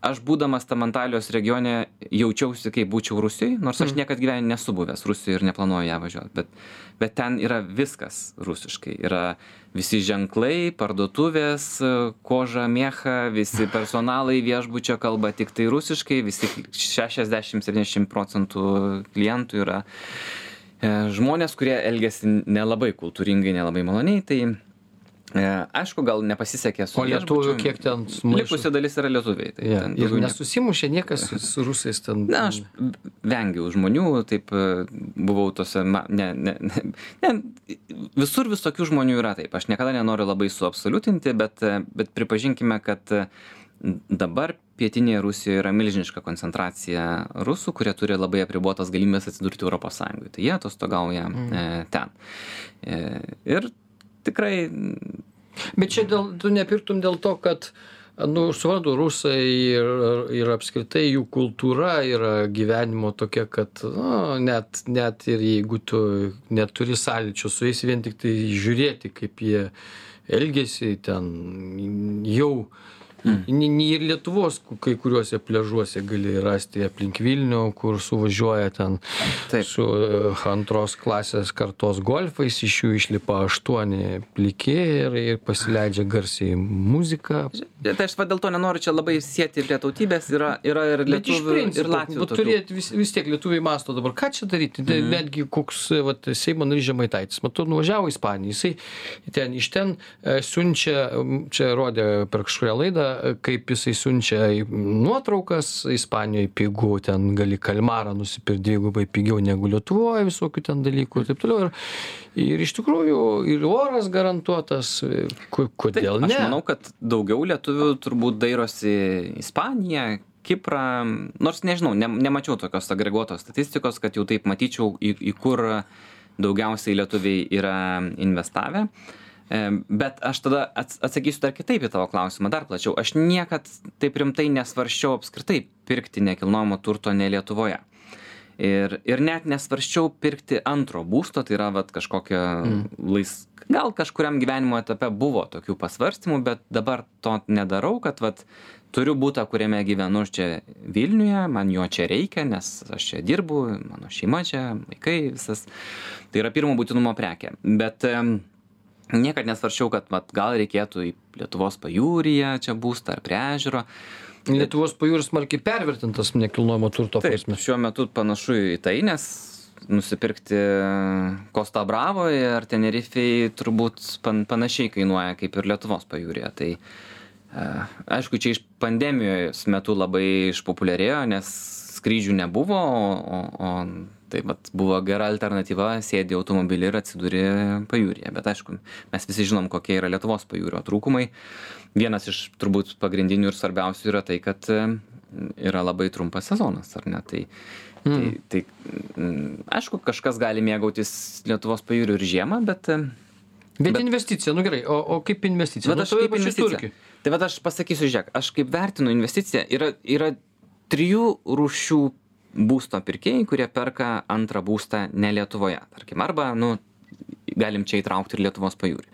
aš būdamas tam antalijos regione jaučiausi kaip būčiau rusijoj nors aš mm. niekad gyvenime nesu buvęs rusijoj ir neplanuoju ją važiuot bet bet ten yra viskas rusiškai yra visi ženklai parduotuvės koža mėcha visi personalai viešbučio kalba tiktai rusiškai visi šešiasdešim septyniasdešim procentų klientų yra e, žmonės kurie elgiasi nelabai kultūringai nelabai maloniai tai aišku, gal nepasisekė su... O lietuvių kiek ten sumaišo? Likusi dalis yra lietuviai. Tai ja, ir nesusimušė niekas su, rusais ten. Na, aš vengiau žmonių, taip e, buvau tose, ne, ne, ne, visur visokių žmonių yra taip. Aš niekada nenoriu labai suabsoliutinti, bet, e, bet pripažinkime, kad dabar pietinėje Rusijoje yra milžiniška koncentracija rusų, kurie turi labai apribuotas galimybės atsidurti Europos Sąjungoje. Tai jie atostogauja mm. e, ten. E, ir tikrai. Bet čia dėl, tu nepirktum dėl to, kad, nu, suprantu, rusai ir, ir apskritai jų kultūra yra gyvenimo tokia, kad, nu, net, net ir jeigu tu neturi sąlyčio su jais, vien tik tai žiūrėti, kaip jie elgesi ten jau Mm. Ir Lietuvos kai kuriuose pležuose gali rasti aplink Vilnių, kur suvažiuoja ten Taip. su e, antros klasės kartos golfais, iš jų išlipa aštuoni plikė ir, ir pasileidžia garsiai muziką. Tai aš dėl to nenoriu čia labai sėti prie tautybės, yra, yra ir lietuvių, principo, ir latvių. Turėt vis, vis tiek lietuviai masto dabar, ką čia daryti, mm -hmm. netgi koks vat, Seimo narys Žemaitaitis, matau, nuvažiavo į Ispaniją, jisai ten iš ten e, siunčia, čia rodė per kažkurią laidą, kaip jisai siunčia nuotraukas ispanijoj pigu ten gali kalmarą nusipirkt dvigubai pigiau negu lietuvoj visokių ten dalykų ir taip toliau. Ir ir iš tikrųjų ir oras garantuotas ko kodėl ne aš manau kad daugiau lietuvių turbūt dairosi ispaniją kiprą nors nežinau ne nemačiau tokios agreguotos statistikos kad jau taip matyčiau į į kur daugiausiai lietuviai yra investavę. e, bet aš tada atsakysiu dar kitaip į tavo klausimą dar plačiau. Aš niekad taip rimtai nesvarsčiau apskritai pirkti nekilnojamo turto ne lietuvoje. Ir ir net nesvarsčiau pirkti antro būsto tai yra vat kažkokio Mm. lais gal kažkuriam gyvenimo etape buvo tokių pasvarstymų bet dabar to nedarau kad vat turiu butą kuriame gyvenu čia vilniuje man jo čia reikia nes aš čia dirbu mano šeima čia vaikai visas. Tai yra pirmo būtinumo prekė. Bet em, niekad nesvarsčiau kad vat gal reikėtų į lietuvos pajūryje čia būstą ar prie ežero Lietuvos pajūris smarkiai pervertintas nekilnojamo turto prasme. šiuo metu panašu į tai, nes nusipirkti Kosta Bravoje ar Tenerifei turbūt pan, panašiai kainuoja kaip ir Lietuvos pajūrėje. Tai e, aišku, čia iš pandemijos metu labai išpopuliarėjo, nes skrydžių nebuvo, o, o tai vat, buvo gera alternatyva, sėdi automobilį ir atsiduri pajūrėje. Bet aišku, mes visi žinom, kokie yra Lietuvos pajūrio trūkumai. Vienas iš turbūt pagrindinių ir svarbiausių yra tai, kad e, yra labai trumpas sezonas, ar ne? Tai, tai, tai mm, aišku, kažkas gali mėgautis Lietuvos pajūriu ir žiemą, bet... e, Bet, Bet- investicija, nu gerai, o, o kaip investicija? Bet Nu, aš kaip investicija. Tai vad aš pasakysiu, žiūrėk, aš kaip vertinu investiciją, yra, yra trijų rūšių būsto pirkėjai, kurie perka antrą būstą ne Lietuvoje, tarkim, arba, nu, galim čia įtraukti ir Lietuvos pajūrį.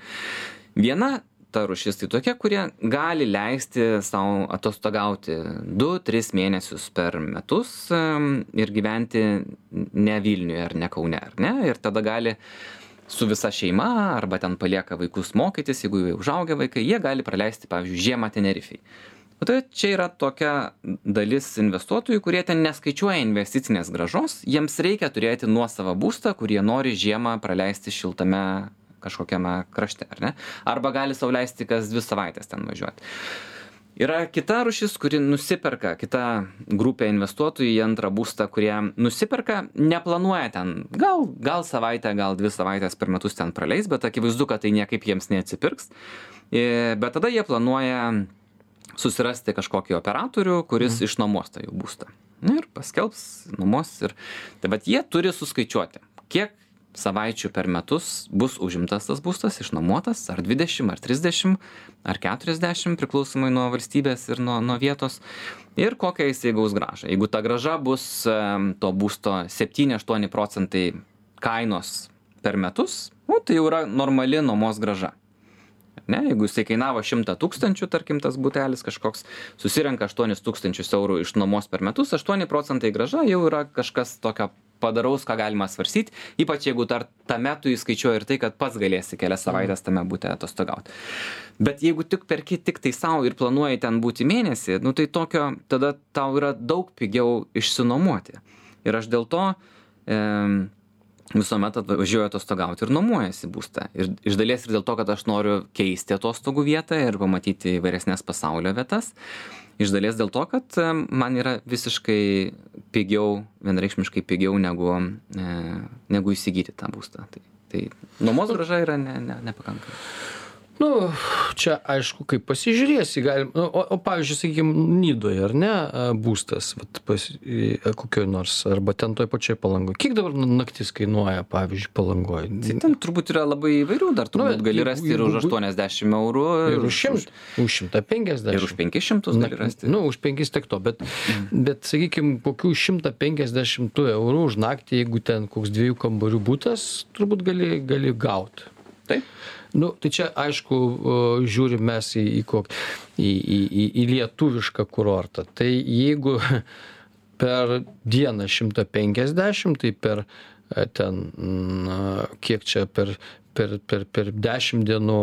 Viena ta rūšis tai tokia, kurie gali leisti savo atostogauti 2-3 mėnesius per metus ir gyventi ne Vilniuje ar ne Kaune, ar ne? Ir tada gali su visa šeima arba ten palieka vaikus mokytis, jeigu jau užaugia vaikai, jie gali praleisti, pavyzdžiui, žiemą Tenerifei. O tai čia yra tokia dalis investuotojų, kurie ten neskaičiuoja investicinės gražos, jiems reikia turėti nuosavą būstą, kurie nori žiemą praleisti šiltame kažkokiame krašte, ar ne? Arba gali sauliaisti kas dvi savaitės ten važiuoti. Yra kita rušis, kuri nusiperka, kita grupė investuotojų į antrą būstą, kurie nusiperka, neplanuoja ten, gal, gal savaitę, gal dvi savaitės per metus ten praleis, bet akivaizdu, kad tai niekaip jiems neatsipirks. E, Bet tada jie planuoja susirasti kažkokį operatorių, kuris mm. išnuomos tą jų būstą. Na Ir paskelbs nuomos. Ir... Tai bet jie turi suskaičiuoti, kiek savaičių per metus bus užimtas tas būstas, išnuomotas, ar 20, ar 30, ar 40, priklausomai nuo valstybės ir nuo, nuo vietos. Ir kokią jis gaus gražą. Jeigu ta graža bus to būsto 7-8 procentai kainos per metus, nu, tai jau yra normali nuomos graža. Ne, jeigu jisai kainavo 100 tūkstančių, tarkim, tas butelis kažkoks, susirenka 8 tūkstančius eurų iš nuomos per metus, 8 procentai graža jau yra kažkas tokio padaraus, ką galima svarstyti, ypač jeigu dar tame tu įskaičiuoji ir tai, kad pats galėsi kelias savaitės tame būte atostogauti. Bet jeigu tik perki tik tai savo ir planuoji ten būti mėnesį, nu tai tokio, tada tau yra daug pigiau išsinuomoti. Ir aš dėl to e, visuomet atvažiuoju atostogauti ir nuomojasi būstą. Ir iš dalies ir dėl to, kad aš noriu keisti atostogų vietą ir pamatyti įvairesnės pasaulio vietas. Iš dalies dėl to, kad e, man yra visiškai pigiau, vienreikšmiškai pigiau negu, e, negu įsigyti tą būstą. Tai, tai nuomos graža yra ne, ne, nepakankama. Nu, čia aišku, kaip pasižiūrėsi, galim, nu, o, o pavyzdžiui, sakykime, Nydoje, ar ne, a, būstas, vat, pas, į- a, kokioj nors, arba ten toj pačioj palangoje. Kiek dabar nu- naktis kainuoja, pavyzdžiui, palangoje? Tai ten turbūt yra labai įvairių, dar turbūt bet gali rasti ir už 80 eurų. Ir už 100, už 150. Ir už 500 gali rasti. Nu, už 5 tiek to, bet, bet sakykime, kokių 150 eurų už naktį, jeigu ten koks dviejų kambarių būtas, turbūt gali, gali gauti. Taip. Nu, tai čia, aišku, žiūrim mes į, į, kok, į, į, į, į lietuvišką kurortą. Tai jeigu per dieną 150, tai per e, ten, na, kiek čia per, per, per, per 10 dienų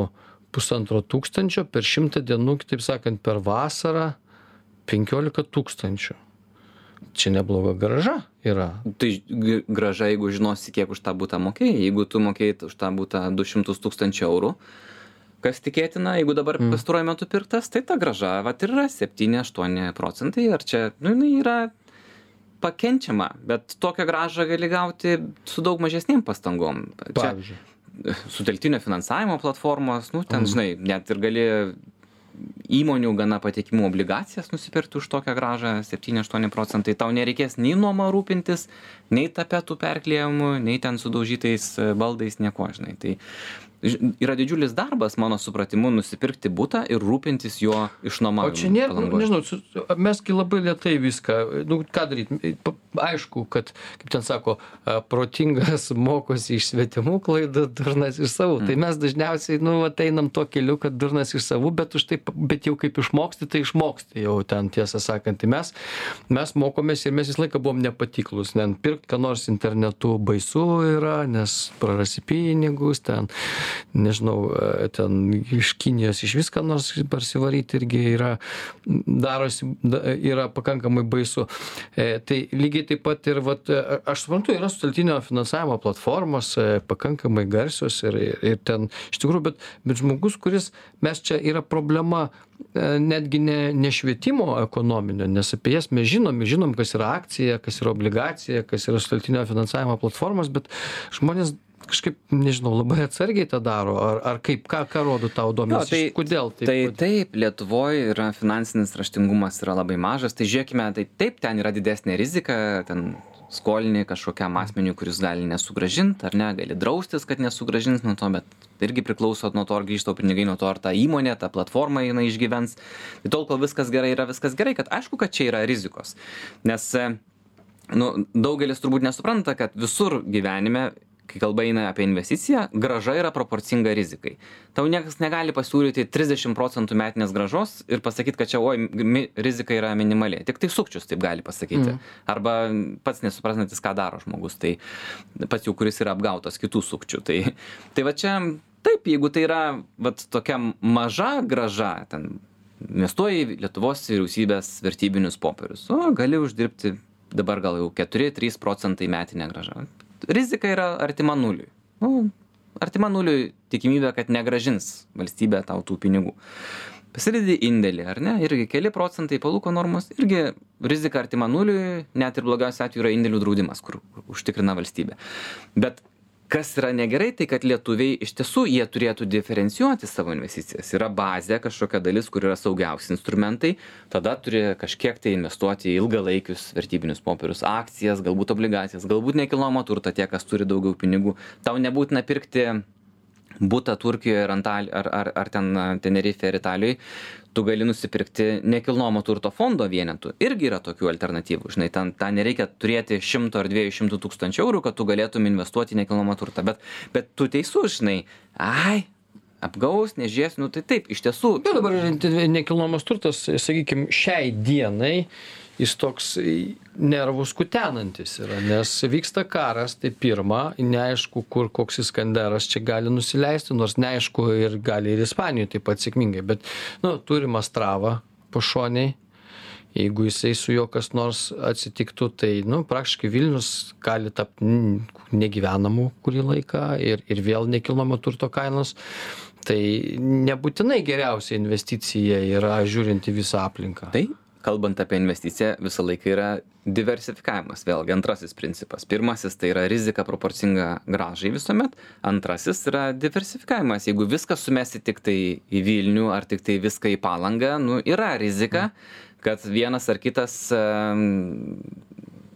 pusantro tūkstančio, per 100 dienų, kitaip sakant, per vasarą 15 tūkstančių. Čia nebloga graža yra. Tai graža, jeigu žinosi, kiek už tą būtą mokėjai. Jeigu tu mokėjai už tą būtą 200 tūkstančių eurų, kas tikėtina, jeigu dabar mm. pastaruoju metu pirktas, tai ta graža, va ir yra 7-8 procentai. Ar čia, nu, jinai yra pakenčiama, bet tokią gražą gali gauti su daug mažesnėm pastangom. Čia Pavyzdžiui. sutelktinio finansavimo platformos, nu, ten, žinai, net ir gali įmonių gana patikimų obligacijas nusipirkti už tokią septyni aštuoni procentai. Tau nereikės nei nuoma rūpintis nei tapetų perklijavimu nei ten sudaužytais baldais niekuo žinai. Tai yra didžiulis darbas mano supratimu nusipirkti butą ir rūpintis jo išnuomavimu. O čia nėra, nu, nežinau, mesgi labai lietai viską, nu, ką daryti. Aišku, kad, kaip ten sako, protingas mokosi iš svetimų klaidų, durnas iš savų. Mm. Tai mes dažniausiai, nu, ateinam to keliu, kad durnas iš savų, bet, už tai, bet jau kaip išmoksti, tai išmoksti jau ten tiesą sakant. Tai mes, mes mokomės ir mes visą laiką buvom nepatiklus. Nen pirkti, ką nors internetu baisu yra, nes prarasi pinigus ten nežinau, e, ten iš Kinijos iš viską nors parsivaryti irgi yra, darosi, yra pakankamai baisu. E, tai lygiai taip pat ir, vat, e, aš suprantu, yra sutaltinio finansavimo platformos, pakankamai garsios ir, ir ten, iš tikrųjų, bet, bet žmogus, kuris, mes čia yra problema netgi ne, ne švietimo ekonominio, nes apie jas mes žinom, žinom, kas yra akcija, kas yra obligacija, kas yra sutaltinio finansavimo platformos, bet žmonės kažkaip nežinau labai atsargiai tą daro ar ar kaip ką ką rodo tau duomenys tai, kodėl taip tai taip lietuvoj yra finansinis raštingumas yra labai mažas tai žiūrėkime tai taip ten yra didesnė rizika ten skolini kažkokiam asmeniui kuris gali nesugrąžint ar ne gali draustis kad nesugrąžins nuo to bet irgi priklauso nuo to ar grįžta tau pinigai nuo to ar ta įmonė ta platforma jinai išgyvens. Tai tol kol viskas gerai yra viskas gerai kad aišku kad čia yra rizikos. Nes nu daugelis turbūt nesupranta kad visur gyvenime kai kalba eina apie investiciją grąža yra proporcinga rizikai. Tau niekas negali pasiūlyti trisdešim procentų metinės grąžos ir pasakyt kad čia oi mi rizika yra minimali. Tiktai sukčius taip gali pasakyti. Mhm. arba pats nesuprantantis ką daro žmogus tai pats jau kuris yra apgautas kitų sukčių. Tai tai va čia taip jeigu tai yra vat tokia maža grąža ten investuoji į lietuvos vyriausybės vertybinius popierius o gali uždirbti dabar gal jau keturi trys procentai metinė grąža rizika yra artima nuliui. Nu artima nuliui tikimybė kad negrąžins valstybė tau tų pinigų. Pasidedi indėlį ar ne? Irgi keli procentai palūkanų normos irgi rizika artima nuliui net ir blogiausiu atveju yra indėlių draudimas kur užtikrina valstybė. Bet kas yra negerai tai kad lietuviai iš tiesų jie turėtų diferencijuoti savo investicijas. Yra bazė kažkokia dalis kur yra saugiausi instrumentai tada turi kažkiek tai investuoti į ilgalaikius vertybinius popierius akcijas galbūt obligacijas galbūt nekilnojamą turtą tie kas turi daugiau pinigų. Tau nebūtina pirkti butą turkijoj ar antal ar ar ar ten tenerifėj ar italijoj tu gali nusipirkti nekilnojamo turto fondo vienetų. Irgi yra tokių alternatyvų. Žinai ten tą nereikia turėti šimto ar dviejų šimtų tūkstančių eurų kad tu galėtum investuoti nekilnojamą turtą. Bet bet tu teisus žinai. Ai apgaus nežiūrės nu tai taip iš tiesų. Bet dabar nekilnojamas turtas sakykim šiai dienai jis toks nervus kutenantis yra nes vyksta karas tai pirma neaišku kur koks iskanderas čia gali nusileisti nors neaišku ir gali ir ispanijoj taip pat sėkmingai bet nu turim astravą pašonėj jeigu jisai su juo kas nors atsitiktų tai nu praktiškai vilnius gali tapt negyvenamu kurį laiką ir ir vėl nekilnojamo turto kainos. Tai nebūtinai geriausia investicija yra žiūrint į visą aplinką. Tai kalbant apie investiciją visą laiką yra diversifikavimas. Vėlgi antrasis principas. Pirmasis tai yra rizika proporcinga grąžai visuomet. Antrasis yra diversifikavimas. Jeigu viską sumesi tiktai į vilnių ar tiktai viską į palangą nu yra rizika kad vienas ar kitas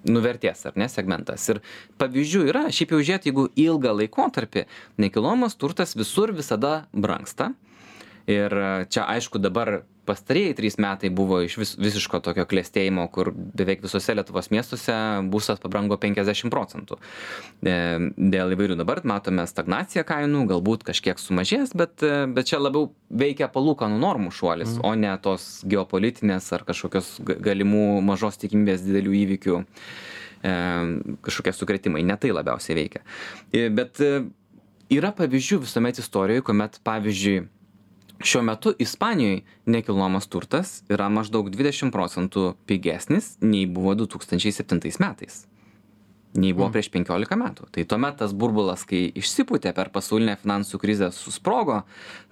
nuvertės ar ne segmentas. Ir pavyzdžių yra šiaip jau žiūrėt jeigu ilgą laikotarpį nekilnojamas turtas visur visada brangsta. Ir čia aišku dabar pastarieji trys metai buvo išvis visiško tokio klestėjimo kur beveik visuose lietuvos miestuose būstas pabrango penkiasdešim procentų. E, dėl įvairių dabar matome stagnaciją kainų galbūt kažkiek sumažės bet bet čia labiau veikia palūkanų normų šuolis o ne tos geopolitinės ar kažkokios galimų mažos tikimybės didelių įvykių e, kažkokie sukrėtimai. Ne tai labiausiai veikia. E, bet yra pavyzdžių visuomet istorijoj kuomet pavyzdžiui šiuo metu ispanijoj nekilnojamas turtas yra maždaug dvidešim procentų pigesnis nei buvo du tūkstančiai septintais metais. Nei buvo prieš penkiolika metų. Tai tuomet tas burbulas kai išsipūtė per pasaulinę finansų krizę susprogo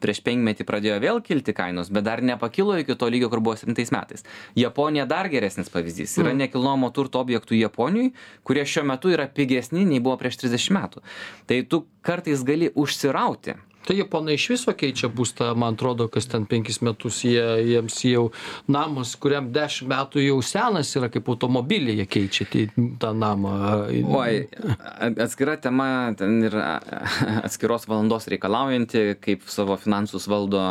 prieš penkmetį pradėjo vėl kilti kainos bet dar nepakilo iki to lygio kur buvo septintais metais. Japonija dar geresnis pavyzdys. Yra nekilnojamo turto objektų japonijoj kurie šiuo metu yra pigesni nei buvo prieš trisdešim metų. Tai tu kartais gali užsirauti tai japonai iš viso keičia būstą man atrodo kas ten penkis metus jie jiems jau namas kuriam dešim metų jau senas yra kaip automobilį jie keičia tai tą namą. Oi atskira tema ten ir atskiros valandos reikalaujanti kaip savo finansus valdo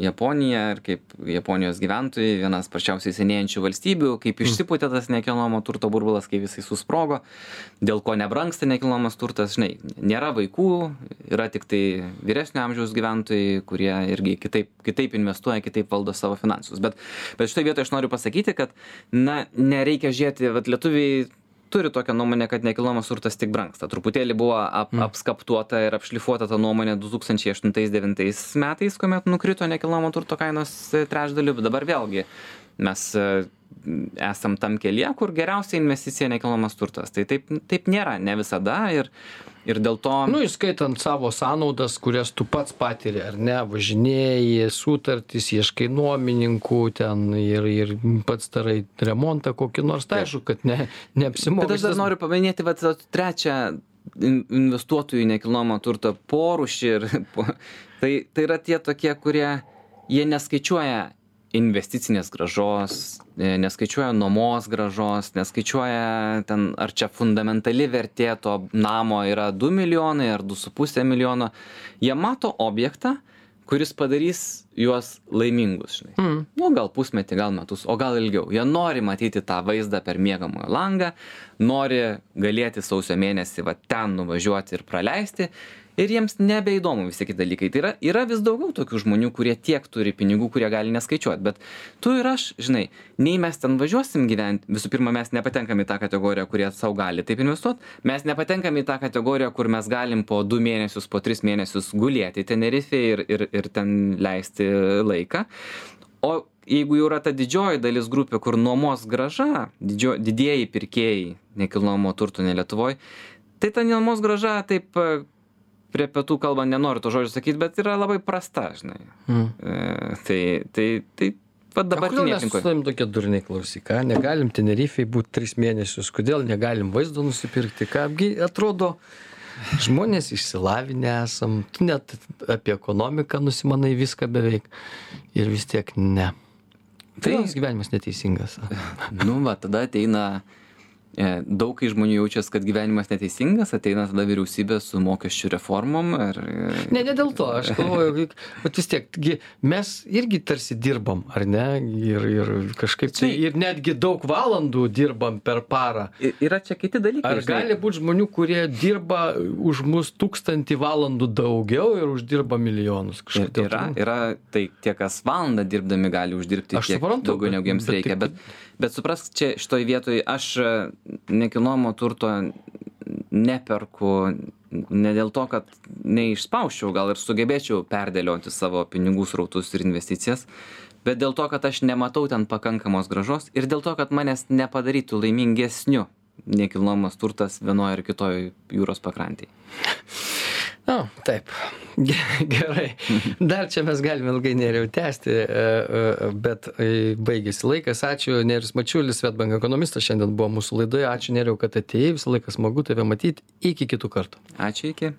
japonija ir kaip japonijos gyventojai viena sparčiausiai senėjančių valstybių kaip išsipūtė tas nekilnojamo turto burbulas kai jisai susprogo dėl ko nebrangsta nekilnojamas turtas žinai nėra vaikų yra tiktai vyresnio amžiaus gyventojai kurie irgi kitaip kitaip investuoja kitaip valdo savo finansus. Bet bet šitoj vietoj aš noriu pasakyti kad na nereikia žiūrėti vat lietuviai turi tokią nuomonę kad nekilnojamas turtas tik brangsta. Truputėlį buvo ap apskaptuota ir apšlifuota ta nuomonė du tūkstančiai aštuntais devintais metais kuomet nukrito nekilnojamo turto kainos trečdaliu. Bet dabar vėlgi mes e, esam tam kelyje kur geriausia investicija nekilnojamas turtas. Tai taip taip nėra ne visada ir ir dėl to nu įskaitant savo sąnaudas kurias tu pats patiri ar ne? Važinėji sutartys ieškai nuomininkų ten ir ir pats darai remontą kokį nors. Tai aišku kad ne neapsimoka Bet aš dar noriu paminėti tą trečią in- investuotojų į nekilnojamą turtą porūšį ir po, tai, tai yra tie tokie, kurie jie neskaičiuoja investicinės gražos, e, neskaičiuoja nuomos gražos, neskaičiuoja ten, ar čia fundamentali vertė to namo yra 2 milijonai ar 2,5 milijono. Jie mato objektą, kuris padarys juos laimingus, žinai. Mm. Nu, gal pusmetį, gal metus, o gal ilgiau. Jie nori matyti tą vaizdą per miegamojo langą, nori galėti sausio mėnesį va ten nuvažiuoti ir praleisti. Ir jiems nebeįdomu visi kiti dalykai. Tai yra, yra vis daugiau tokių žmonių, kurie tiek turi pinigų, kurie gali neskaičiuoti. Bet tu ir aš, žinai, nei mes ten važiuosim gyventi, visų pirma, mes nepatenkam į tą kategoriją, kurie savo gali taip investuoti, mes nepatenkam į tą kategoriją, kur mes galim po du mėnesius, po tris mėnesius gulėti Tenerife ir, ir, ir ten leisti laiką. O jeigu jau yra ta didžioji dalis grupė, kur nuomos graža, didžio, didieji pirkėjai nekilnojamo turto ne Lietuvoje, tai ta nuomos graža taip prie pietų kalbant nenoriu to žodžio sakyti, bet yra labai prasta, žinai. Mm. E, tai, tai, tai, kodėl dabartinė mes su aplinkoje. tavim tokie durniai klausyk, ką negalim Tenerifei būti tris mėnesius, kodėl negalim vaizdo nusipirkti, ką atrodo, žmonės išsilavinę esam, tu net apie ekonomiką nusimanai viską beveik ir vis tiek ne. Tai Tai- gyvenimas neteisingas. Nu, va, tada ateina e, daug kai žmonių jaučiasi, kad gyvenimas neteisingas, ateina tada vyriausybė su mokesčių reformom ir... e, Ne, ne dėl to, aš galvoju, bet vis tiek, mes irgi tarsi dirbam, ar ne? Ir, ir kažkaip tai, ir netgi daug valandų dirbam per parą. Yra čia kiti dalykai. Ar žinai. gali būti žmonių, kurie dirba už mus tūkstantį valandų daugiau ir uždirba milijonus? Yra, tai- yra, tai tie, kas valandą dirbdami gali uždirbti Aš tiek suprantu, daugiau bet- negu jiems bet reikia, tai- bet, bet suprask, čia šitoj vietoj aš e, nekilnojamo turto neperku ne dėl to, kad neišspauščiau, gal ir sugebėčiau perdėlioti savo pinigų srautus ir investicijas, bet dėl to, kad aš nematau ten pakankamos gražos ir dėl to, kad manęs nepadarytų laimingesniu nekilnojamas turtas vienoje ar kitoje jūros pakrantėje. Na, taip. Ge- Gerai. Dar čia mes galime ilgai neriau tęsti, e, e, bet e, baigėsi laikas. Ačiū, Nerius Mačiulis, Svetbank ekonomistas, šiandien buvo mūsų laidoje. Ačiū, Neriu, kad atėjai. Visą laiką smagu tave matyti. Iki kitų kartų. Ačiū iki.